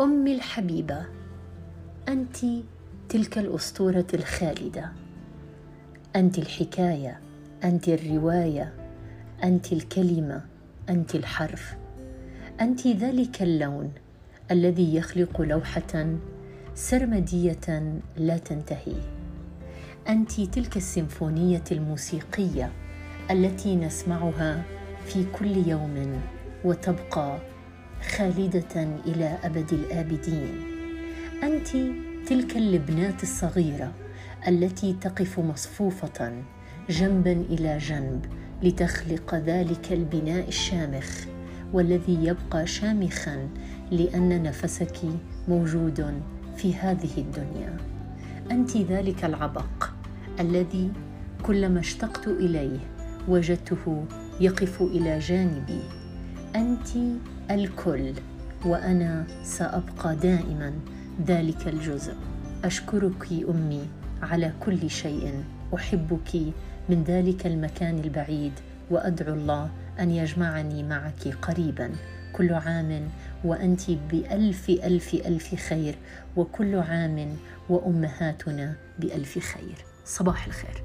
امي الحبيبة. أنت تلك الأسطورة الخالدة. أنت الحكاية أنت الرواية أنت الكلمة أنت الحرف. أنت ذلك اللون الذي يخلق لوحة سرمدية لا تنتهي. أنت تلك السيمفونية الموسيقية التي نسمعها في كل يوم وتبقى خالدة إلى أبد الآبدين. أنت تلك اللبنات الصغيرة التي تقف مصفوفة جنبا إلى جنب لتخلق ذلك البناء الشامخ والذي يبقى شامخا لأن نفسك موجود في هذه الدنيا. أنت ذلك العبق الذي كلما اشتقت إليه وجدته يقف إلى جانبي. أنت الكل وأنا سأبقى دائما ذلك الجزء. أشكرك أمي على كل شيء. أحبك من ذلك المكان البعيد وأدعو الله أن يجمعني معك قريبا. كل عام وأنت بألف ألف ألف خير وكل عام وأمهاتنا بألف خير. صباح الخير.